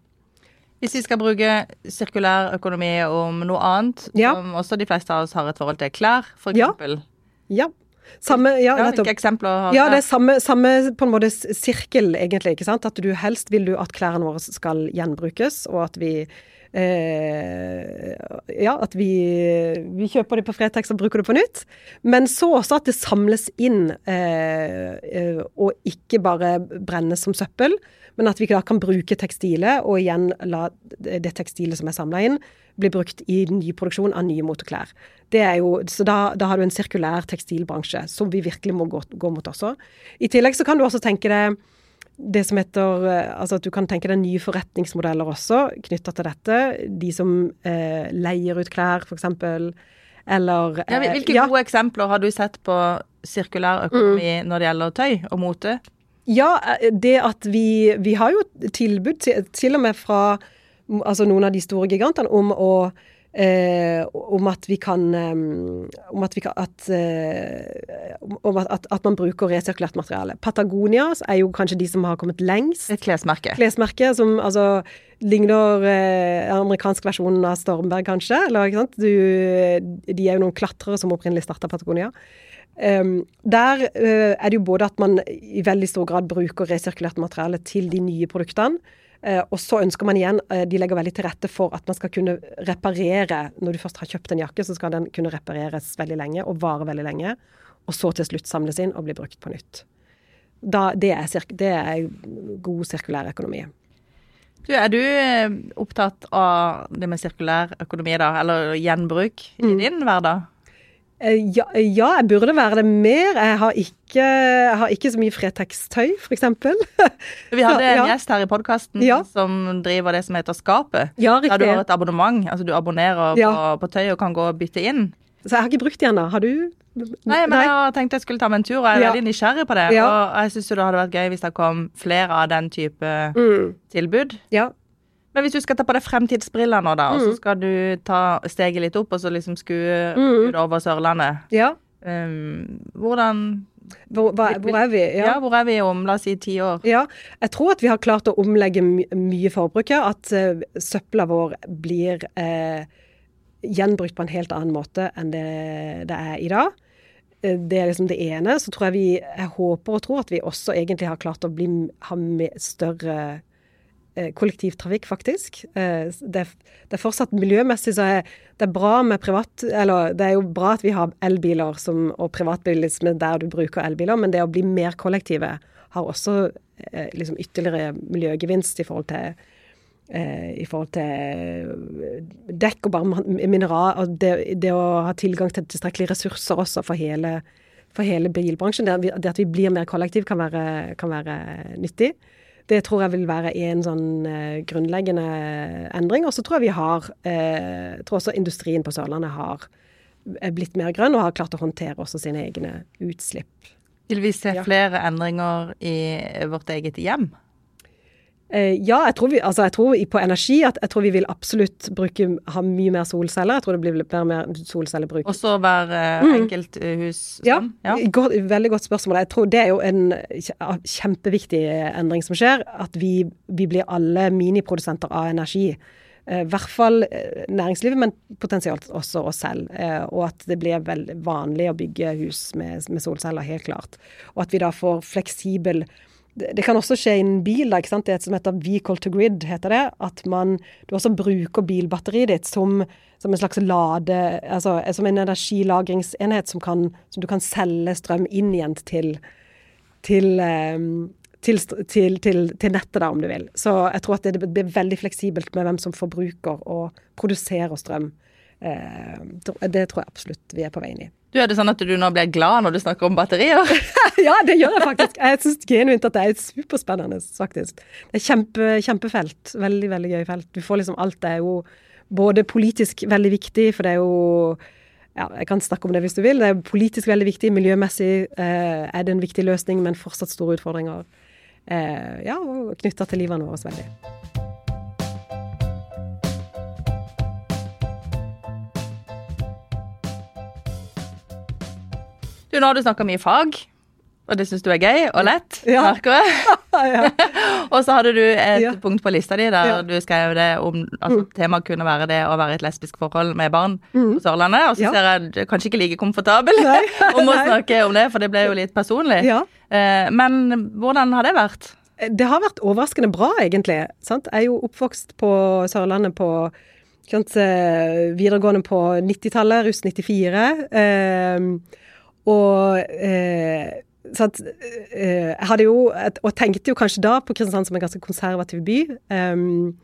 Hvis vi skal bruke sirkulær økonomi om noe annet, ja. som også de fleste av oss har et forhold til klær, f.eks. Ja. ja. Samme, ja, ja, hvilke eksempler? Ja, det er samme, samme, på en måte sirkel, egentlig. ikke sant? At du helst vil du at klærne våre skal gjenbrukes, og at vi eh, Ja, at vi, vi, kjøper det på Fretex og bruker det på nytt. Men så også at det samles inn, eh, eh og ikke bare brennes som søppel. Men at vi da kan bruke tekstilet, og igjen la det tekstilet som er samla inn, bli brukt i ny produksjon av nye moteklær. Det er jo, så da, da, har du en sirkulær tekstilbransje som vi virkelig må gå, gå, mot også. I tillegg så kan du også tenke deg det som heter Altså at du kan tenke deg nye forretningsmodeller også knytta til dette. De som eh, leier ut klær, f.eks. Eller eh, ja, Hvilke ja. gode eksempler har du sett på sirkulær økonomi mm. når det gjelder tøy og mote? Ja, eh, det at vi Vi har jo tilbud til, til og med fra altså noen av de store gigantene om å Eh, om at vi kan um, Om at, vi kan, at, eh, om at, at, man bruker resirkulert materiale. Patagonia er jo kanskje de som har kommet lengst. Et klesmerke. Klesmerke som altså ligner eh, amerikansk versjon av Stormberg, kanskje. Eller, ikke sant? Du, de er jo noen klatrere som opprinnelig starta Patagonia. Um, der uh, er det jo både at man i veldig stor grad bruker resirkulert materiale til de nye produktene. Eh, og så ønsker man igjen eh, De legger veldig til rette for at man skal kunne reparere Når du først har kjøpt en jakke, så skal den kunne repareres veldig lenge og vare veldig lenge. Og så til slutt samles inn og bli brukt på nytt. Da, det, er, det er god sirkulær økonomi. Du, er du eh, opptatt av det med sirkulær økonomi, da, eller gjenbruk, i din hverdag? Eh, Ja, ja, jeg burde være det mer. Jeg har ikke, jeg har ikke så mye Fretex-tøy, f.eks. Vi hadde en Ja. gjest her i podkasten Ja. som driver det som heter Skapet. Ja, Der du har et abonnement. Altså du abonnerer på, på tøy og kan gå og bytte inn. Så jeg har ikke brukt det ennå. Har du? Nei, men jeg har tenkt jeg skulle ta meg en tur, og jeg er veldig nysgjerrig på det. Og jeg syns det hadde vært gøy hvis det kom flere av den type Mm. tilbud. Ja. Men hvis du skal ta på deg fremtidsbriller nå, da, og så Mm. skal du ta steget litt opp og så liksom skue Mm. ut over Sørlandet ja. um, Hvordan Hvor, hva, hvor er vi? ja. hvor er vi om, la oss si, ti år? Ja, jeg tror at vi har klart å omlegge my mye forbruket. At uh, søpla vår blir uh, gjenbrukt på en helt annen måte enn det det er i dag. Uh, Det er liksom det ene. Så tror jeg vi Jeg håper og tror at vi også egentlig har klart å bli, ha større kollektivtrafikk, faktisk. Eh, Det, er- det er fortsatt miljømessig så er det er bra med privat Eller det er jo bra at vi har elbiler som, og privatbilisme der du bruker elbiler, men det å bli mer kollektive har også eh, liksom ytterligere miljøgevinst i forhold til eh, i forhold til eh, dekk og bare mineral og det, det å ha tilgang til tilstrekkelige ressurser også for hele, for hele bilbransjen. Det at vi blir mer kollektiv kan være, kan være nyttig. Det tror jeg vil være en sånn eh, grunnleggende endring. Og så tror jeg vi har eh, Jeg tror også industrien på Sørlandet har er blitt mer grønn og har klart å håndtere også sine egne utslipp. Vil vi se Ja. flere endringer i vårt eget hjem? Eh, ja, jeg tror, vi, altså jeg tror på energi at jeg tror vi vil absolutt bruke, ha mye mer solceller. Jeg tror det blir mer, mer solcellebruk. Også hver eh, Mm. enkelthus Ja, sånn? Ja. God, veldig godt spørsmål. Jeg tror det er jo en kjempeviktig endring som skjer. At vi, vi blir alle miniprodusenter av energi. Eh, I hvert fall eh, næringslivet, men potensielt også oss selv. Eh, og at det blir veldig vanlig å bygge hus med, med solceller, helt klart. Og at vi da får fleksibel det kan også skje innen bil. da? Det er et som heter vehicle to grid, heter det. At man, du også bruker bilbatteriet ditt som, som en slags lade altså Som en energilagringsenhet som, kan, som du kan selge strøm inn igjen til til, eh, til, til, nettet, da, om du vil. Så jeg tror at det blir veldig fleksibelt med hvem som forbruker og produserer strøm. Eh, Det tror jeg absolutt vi er på vei inn i. Du, Er det sånn at du nå blir glad når du snakker om batterier? Ja, det gjør jeg faktisk. Jeg syns genuint at det er superspennende, faktisk. Det er kjempe, kjempefelt. Veldig, veldig gøy felt. Du får liksom alt. Det er jo både politisk veldig viktig, for det er jo ja, Jeg kan snakke om det hvis du vil. Det er politisk veldig viktig. Miljømessig eh, er det en viktig løsning, men fortsatt store utfordringer. Eh, ja, og knytta til livene våre veldig. Du, Nå har du snakka mye fag, og det syns du er gøy og lett, Ja. merker jeg. Og så hadde du et Ja. punkt på lista di der Ja. du skrev det om altså, Temaet kunne være det å være i et lesbisk forhold med barn Mm. på Sørlandet. Og så Ja. ser jeg du kanskje ikke like komfortabel om å snakke om det, for det ble jo litt personlig. Eh, Men hvordan har det vært? Det har vært overraskende bra, egentlig. Sant? Jeg er jo oppvokst på Sørlandet på sant, eh, videregående på 90-tallet, russ 94. Eh, og eh, at, eh, hadde jo, og tenkte jo kanskje da på Kristiansand som en ganske konservativ by. Um,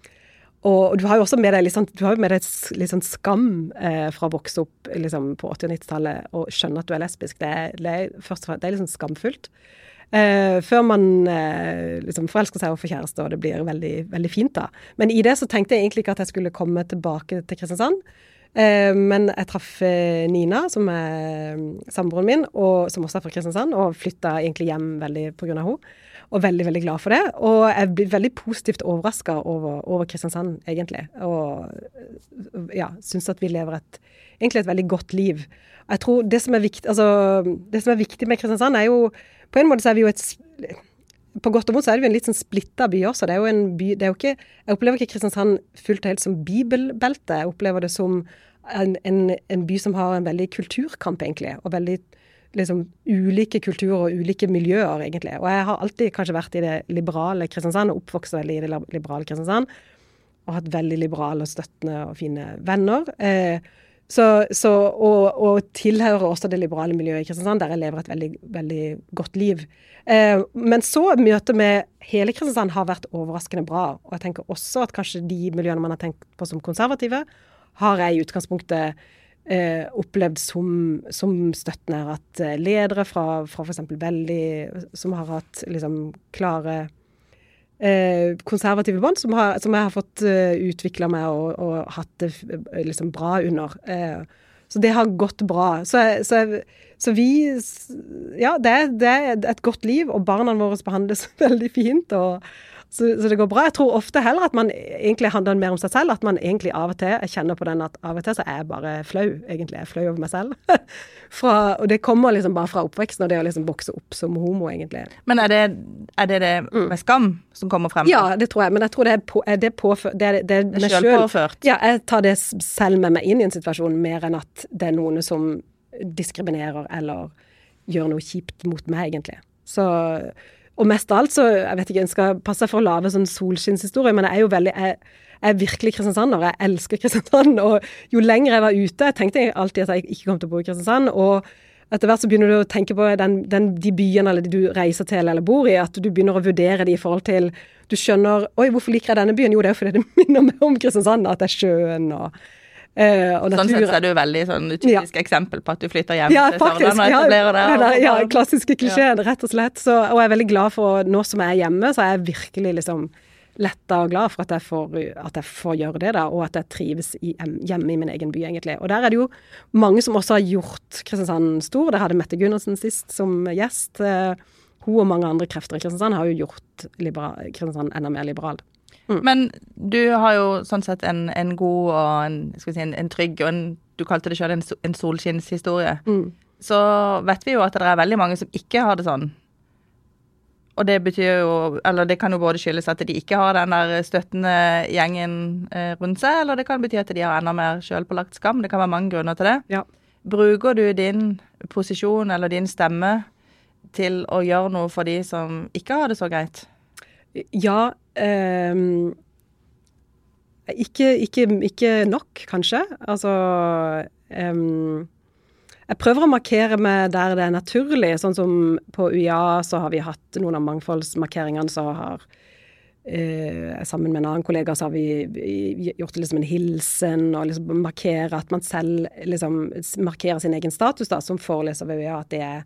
og du har jo også med deg jo med deg litt sånn skam eh, fra å vokse opp liksom, på 80- og 90-tallet og skjønne at du er lesbisk. Det er, det er, først det er sånn skamfullt. Eh, før man eh, liksom forelsker seg og får kjæreste, og det blir veldig, veldig fint da. Men i det så tenkte jeg egentlig ikke at jeg skulle komme tilbake til Kristiansand. Eh, men jeg traff eh, Nina, som er mm, samboeren min, og som også er fra Kristiansand, og flytta egentlig hjem veldig pga. henne. Og veldig, veldig glad for det. Og jeg blir veldig positivt overraska over, over Kristiansand, egentlig. Og øh, ja, syns at vi lever et egentlig et veldig godt liv. Jeg tror det som viktig, altså, det som er viktig med Kristiansand, er jo På en måte så er vi jo et på godt og vondt så er det jo en litt sånn splitta by også. Det er jo en by det er jo ikke, Jeg opplever ikke Kristiansand fullt og helt som bibelbelte. Jeg opplever det som en, en, en by som har en veldig kulturkamp, egentlig. Og veldig liksom ulike kulturer og ulike miljøer, egentlig. Og jeg har alltid kanskje vært i det liberale Kristiansand, og oppvokst veldig i det liberale Kristiansand. Og hatt veldig liberale, og støttende og fine venner. Eh, så, så, og, og, tilhører også det liberale miljøet i Kristiansand, der jeg lever et veldig, veldig godt liv. Eh, men så møtet med hele Kristiansand har vært overraskende bra. Og jeg tenker også at kanskje de miljøene man har tenkt på som konservative, har jeg i utgangspunktet eh, opplevd som, som støttende. At eh, ledere fra, fra f.eks. veldig Som har hatt liksom klare eh, konservative bånd som, som, jeg har fått eh, utvikla meg og, og, hatt det liksom bra under. Eh, så det har gått bra. Så, så, så vi Ja, det, det, er et godt liv, og barna våre behandles veldig fint. og så, så, det går bra. Jeg tror ofte heller at man egentlig handler mer om seg selv. At man egentlig av og til Jeg kjenner på den at av og til så er jeg bare flau. Egentlig jeg er flau over meg selv. fra, og det kommer liksom bare fra oppveksten og det å liksom vokse opp som homo, egentlig. Men er det er det, det mm. med skam som kommer frem? Ja, det tror jeg. Men jeg tror det er, på, er det påført Det er, det er meg sjøl. Ja, jeg tar det selv med meg inn i en situasjon mer enn at det er noen som diskriminerer eller gjør noe kjipt mot meg, egentlig. Så og mest av alt så Jeg vet ikke, en skal passe for å lage sånn solskinnshistorie, men jeg er jo veldig jeg, jeg er virkelig kristiansander. Jeg elsker Kristiansand. Og jo lenger jeg var ute Jeg tenkte alltid at jeg ikke kom til å bo i Kristiansand. og etter hvert så begynner du å tenke på den, den, de byene eller de du reiser til eller bor i, at du begynner å vurdere de i forhold til Du skjønner Oi, hvorfor liker jeg denne byen? Jo, det er jo fordi det minner meg om Kristiansand, at det er sjøen og Uh, sånn sett så er du veldig sånn typisk ja. eksempel på at du flytter hjem ja, til Sørlandet og etablerer deg. Ja, ja, klassiske klisjeen, rett og slett. Så, og jeg er veldig glad for, nå som jeg er hjemme, så er jeg virkelig liksom letta og glad for at jeg, får, at jeg får gjøre det, da, og at jeg trives i, hjemme i min egen by, egentlig. Og der er det jo mange som også har gjort Kristiansand stor. Der hadde Mette Gundersen sist som gjest. Uh, hun og mange andre krefter i Kristiansand har jo gjort liberal, Kristiansand enda mer liberal. Mm. Men du har jo sånn sett en, en god og en, si, en, en, trygg og en, Du kalte det sjøl en, en solskinnshistorie. Mm. Så vet vi jo at det er veldig mange som ikke har det sånn. Og det betyr jo Eller det kan jo både skyldes at de ikke har den der støttende gjengen eh, rundt seg, eller det kan bety at de har enda mer sjølpålagt skam. Det kan være mange grunner til det. Ja. Bruker du din posisjon eller din stemme til å gjøre noe for de som ikke har det så greit? Ja. Um, ikke, ikke, ikke, nok, kanskje. Altså um, Jeg prøver å markere meg der det er naturlig. Sånn som på UiA så har vi hatt noen av mangfoldsmarkeringene så har uh, Sammen med en annen kollega så har vi gjort det liksom en hilsen og liksom markere at man selv liksom markerer sin egen status da, som foreleser ved UiA, at det er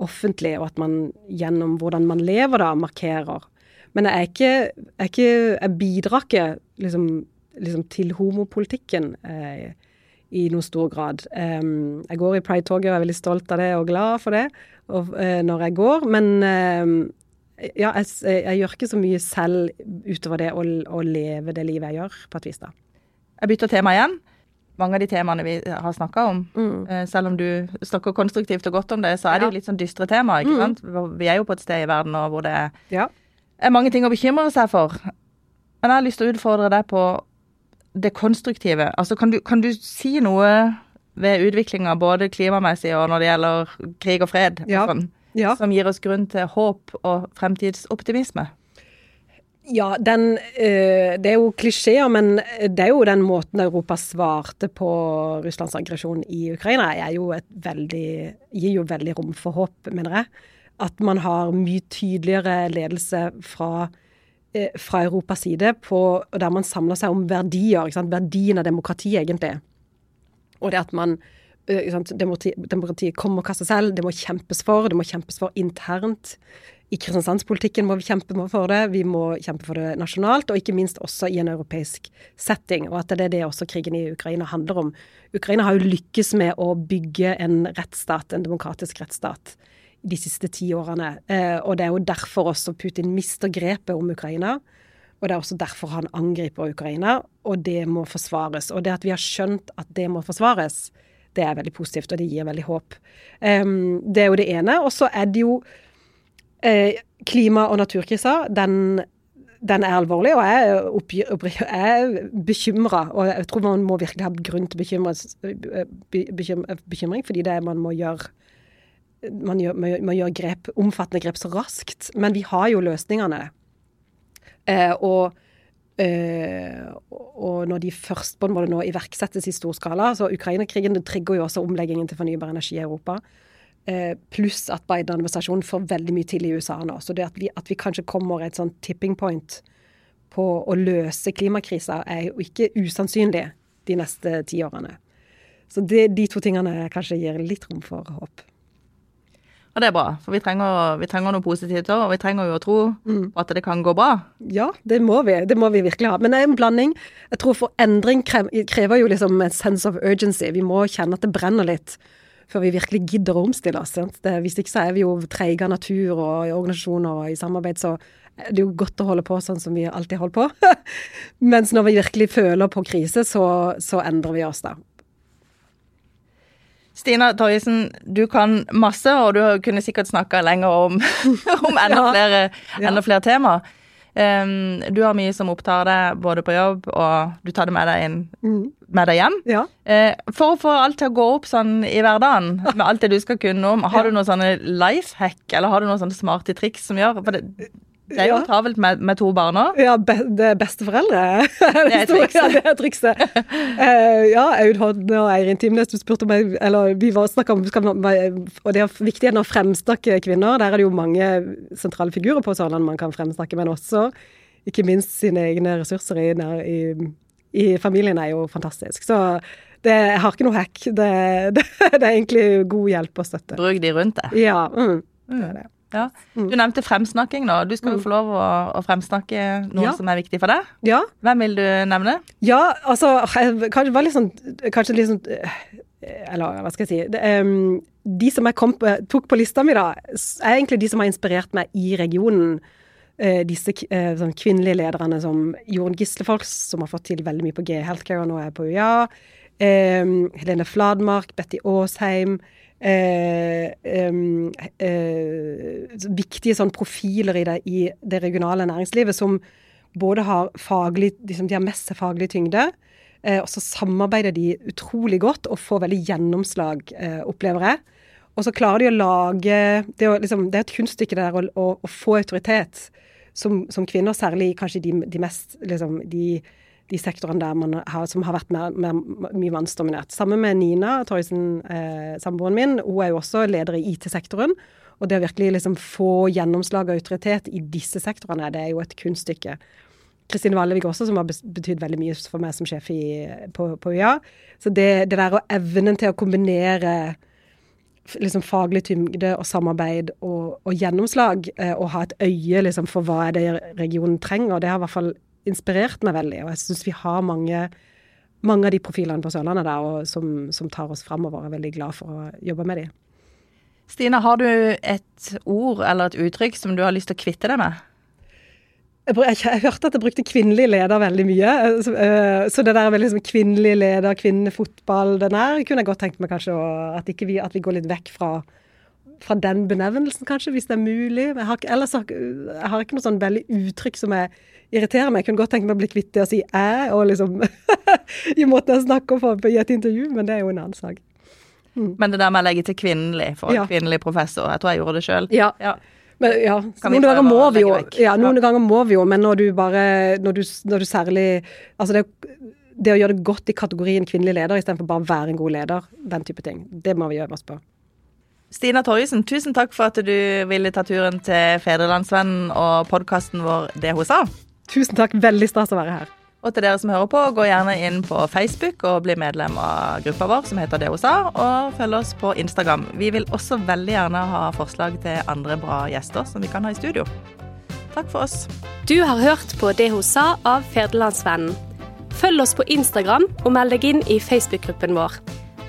offentlig, og at man gjennom hvordan man lever da, markerer men jeg, er ikke, jeg, ikke, jeg bidrar ikke liksom, liksom til homopolitikken eh, i noen stor grad. Um, jeg går i Pride-toget og er veldig stolt av det og glad for det og, uh, når jeg går. Men uh, ja, jeg, jeg, gjør ikke så mye selv utover det å, å, leve det livet jeg gjør, på et vis. da. Jeg bytter tema igjen. Mange av de temaene vi har snakka om, mm. selv om du snakker konstruktivt og godt om det, så er det jo litt sånn dystre temaer. ikke mm. sant? Vi er jo på et sted i verden nå hvor det ja er mange ting å bekymre seg for. Men jeg har lyst til å utfordre deg på det konstruktive. Altså, kan du, kan du si noe ved utviklinga både klimamessig og når det gjelder krig og fred, ja. og sånn, ja. som gir oss grunn til håp og fremtidsoptimisme? Ja, den, øh, det er jo klisjeer, men det er jo den måten Europa svarte på Russlands aggresjon i Ukraina, er jo et veldig, gir jo veldig rom for håp, mener jeg at man har mye tydeligere ledelse fra, eh, fra Europas side, på, der man samler seg om verdier. Verdien av demokrati, egentlig. Og det at man eh, demokrati, Demokratiet kommer av seg selv, det må kjempes for. Det må kjempes for internt. I Kristiansandspolitikken må vi kjempe for det. Vi må kjempe for det nasjonalt, og ikke minst også i en europeisk setting. Og at det er det også krigen i Ukraina handler om. Ukraina har jo lykkes med å bygge en rettsstat, en demokratisk rettsstat de siste ti årene. Eh, og det er jo derfor også Putin mister grepet om Ukraina. Og det er også derfor han angriper Ukraina, og det må forsvares. Og det at vi har skjønt at det må forsvares, det er veldig positivt, og det gir veldig håp. Um, det er jo det ene. Og så er det jo eh, klima- og naturkrisa. Den, den, er alvorlig, og jeg er, er bekymra. Og jeg tror man må virkelig ha grunn til bekymring, bekymring fordi det man må gjøre man gjør, man gjør grep, omfattende grep så raskt. Men vi har jo løsningene. Eh, og, eh, og når de først på en måte nå iverksettes i stor skala så Ukraina-krigen trigger jo også omleggingen til fornybar energi i Europa. Eh, pluss at Biden-administrasjonen får veldig mye til i USA nå. Så det at vi, at vi kanskje kommer et sånn tipping point på å løse klimakrisa, er jo ikke usannsynlig de neste ti årene. Så det, de to tingene kanskje gir litt rom for håp. Og det er bra, for vi trenger, vi trenger noe positivt òg, og vi trenger jo å tro mm. at det kan gå bra. Ja, det må vi. Det må vi virkelig ha. Men det er en blanding. Jeg tror for endring krever jo liksom en sense of urgency. Vi må kjenne at det brenner litt før vi virkelig gidder å omstille oss. Det, hvis ikke så er vi jo treige av natur og i organisasjoner og i samarbeid, så er det jo godt å holde på sånn som vi alltid holder på. Mens når vi virkelig føler på krise, så, så endrer vi oss da. Stina Torjesen, du kan masse, og du kunne sikkert snakka lenger om, om enda, flere, enda flere temaer. Um, du har mye som opptar deg både på jobb, og du tar det med deg, inn, mm. med deg hjem. Ja. Uh, for å få alt til å gå opp sånn i hverdagen, med alt det du skal kunne om, har du noen sånne life hack, eller har du noen sånne smarte triks som gjør For det, det er jo ja. travelt med, med, to barn òg. Ja, be, det er besteforeldre. Det er trikset. Ja, det er trikset. uh, ja, Aud Hodne og Eirin Timnes, du spurte om Eller vi var snakka om skal, Og det er viktigheten av å fremsnakke kvinner. Der er det jo mange sentrale figurer på Sørlandet man kan fremsnakke, men også ikke minst sine egne ressurser i, i, i familien er jo fantastisk. Så det, jeg har ikke noe hack. Det, det, det, er egentlig god hjelp og støtte. Bruk de rundt deg. Ja. Mm, det er det. Ja. Mm. Du nevnte fremsnakking nå. Du skal jo mm. få lov å, å fremsnakke noe ja. som er viktig for deg. Ja. Hvem vil du nevne? Ja, altså Kanskje var litt sånn Kanskje litt sånn Eller hva skal jeg si det, um, De som jeg kom, tok på lista mi, da, er egentlig de som har inspirert meg i regionen. Uh, disse uh, sånn kvinnelige lederne som Jorunn Gislefolks, som har fått til veldig mye på G Healthcare og nå er på UiA. Um, Helene Fladmark, Betty Aasheim eh, eh, viktige sånn profiler i det, i det, regionale næringslivet som både har faglig, liksom, de har mest faglig tyngde, eh, og så samarbeider de utrolig godt og får veldig gjennomslag, eh, opplever jeg. Og så klarer de å lage Det, er, liksom, det er et kunststykke der å, å, å få autoritet som, som, kvinner, særlig kanskje de, de mest liksom, de de sektorene der man har, som har vært mer, mer, mye mannsdominert. Sammen med Nina Torjussen, eh, samboeren min. Hun er jo også leder i IT-sektoren. Og det å virkelig liksom få gjennomslag og autoritet i disse sektorene, det er jo et kunststykke. Kristine Vallevik også, som har betydd veldig mye for meg som sjef i, på, på UiA. Så det, det der og evnen til å kombinere liksom faglig tyngde og samarbeid og, og gjennomslag, eh, og ha et øye liksom, for hva er det regionen trenger, det har i hvert fall inspirert meg veldig. Og jeg syns vi har mange, mange, av de profilene på Sørlandet der som, som, tar oss framover. Jeg er veldig glad for å jobbe med de. Stine, har du et ord eller et uttrykk som du har lyst til å kvitte deg med? Jeg, jeg, jeg, hørte at jeg brukte kvinnelig leder veldig mye. Så, øh, så det der med liksom kvinnelig leder, kvinnefotball, den her kunne jeg godt tenkt meg kanskje at, vi, at vi går litt vekk fra, fra den benevnelsen, kanskje, hvis det er mulig. Jeg har, ellers har jeg har ikke noe sånn veldig uttrykk som er irriterer meg. Jeg kunne godt tenke meg å bli kvitt det å si 'æ' og liksom i måten jeg snakker på i et intervju, men det er jo en annen sak. Mm. Men det der med å legge til kvinnelig for ja. kvinnelig professor, jeg tror jeg gjorde det sjøl. Ja. ja. Men, ja, noen ganger må vi jo, ja, noen ja. ganger må vi jo, men når du bare Når du, når du særlig Altså det, det, å gjøre det godt i kategorien kvinnelig leder istedenfor bare å være en god leder, den type ting, det må vi øve oss på. Stina Torjussen, tusen takk for at du ville ta turen til Fedrelandsvennen og podkasten vår Det hun sa. Tusen takk. Veldig stas å være her. Og til dere som hører på, gå gjerne inn på Facebook og bli medlem av gruppa vår som heter DOSA, og følg oss på Instagram. Vi vil også veldig gjerne ha forslag til andre bra gjester som vi kan ha i studio. Takk for oss. Du har hørt på Det hun sa av Ferdelandsvennen. Følg oss på Instagram og meld deg inn i Facebook-gruppen vår.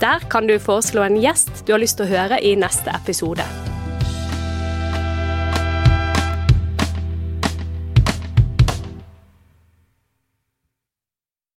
Der kan du foreslå en gjest du har lyst til å høre i neste episode.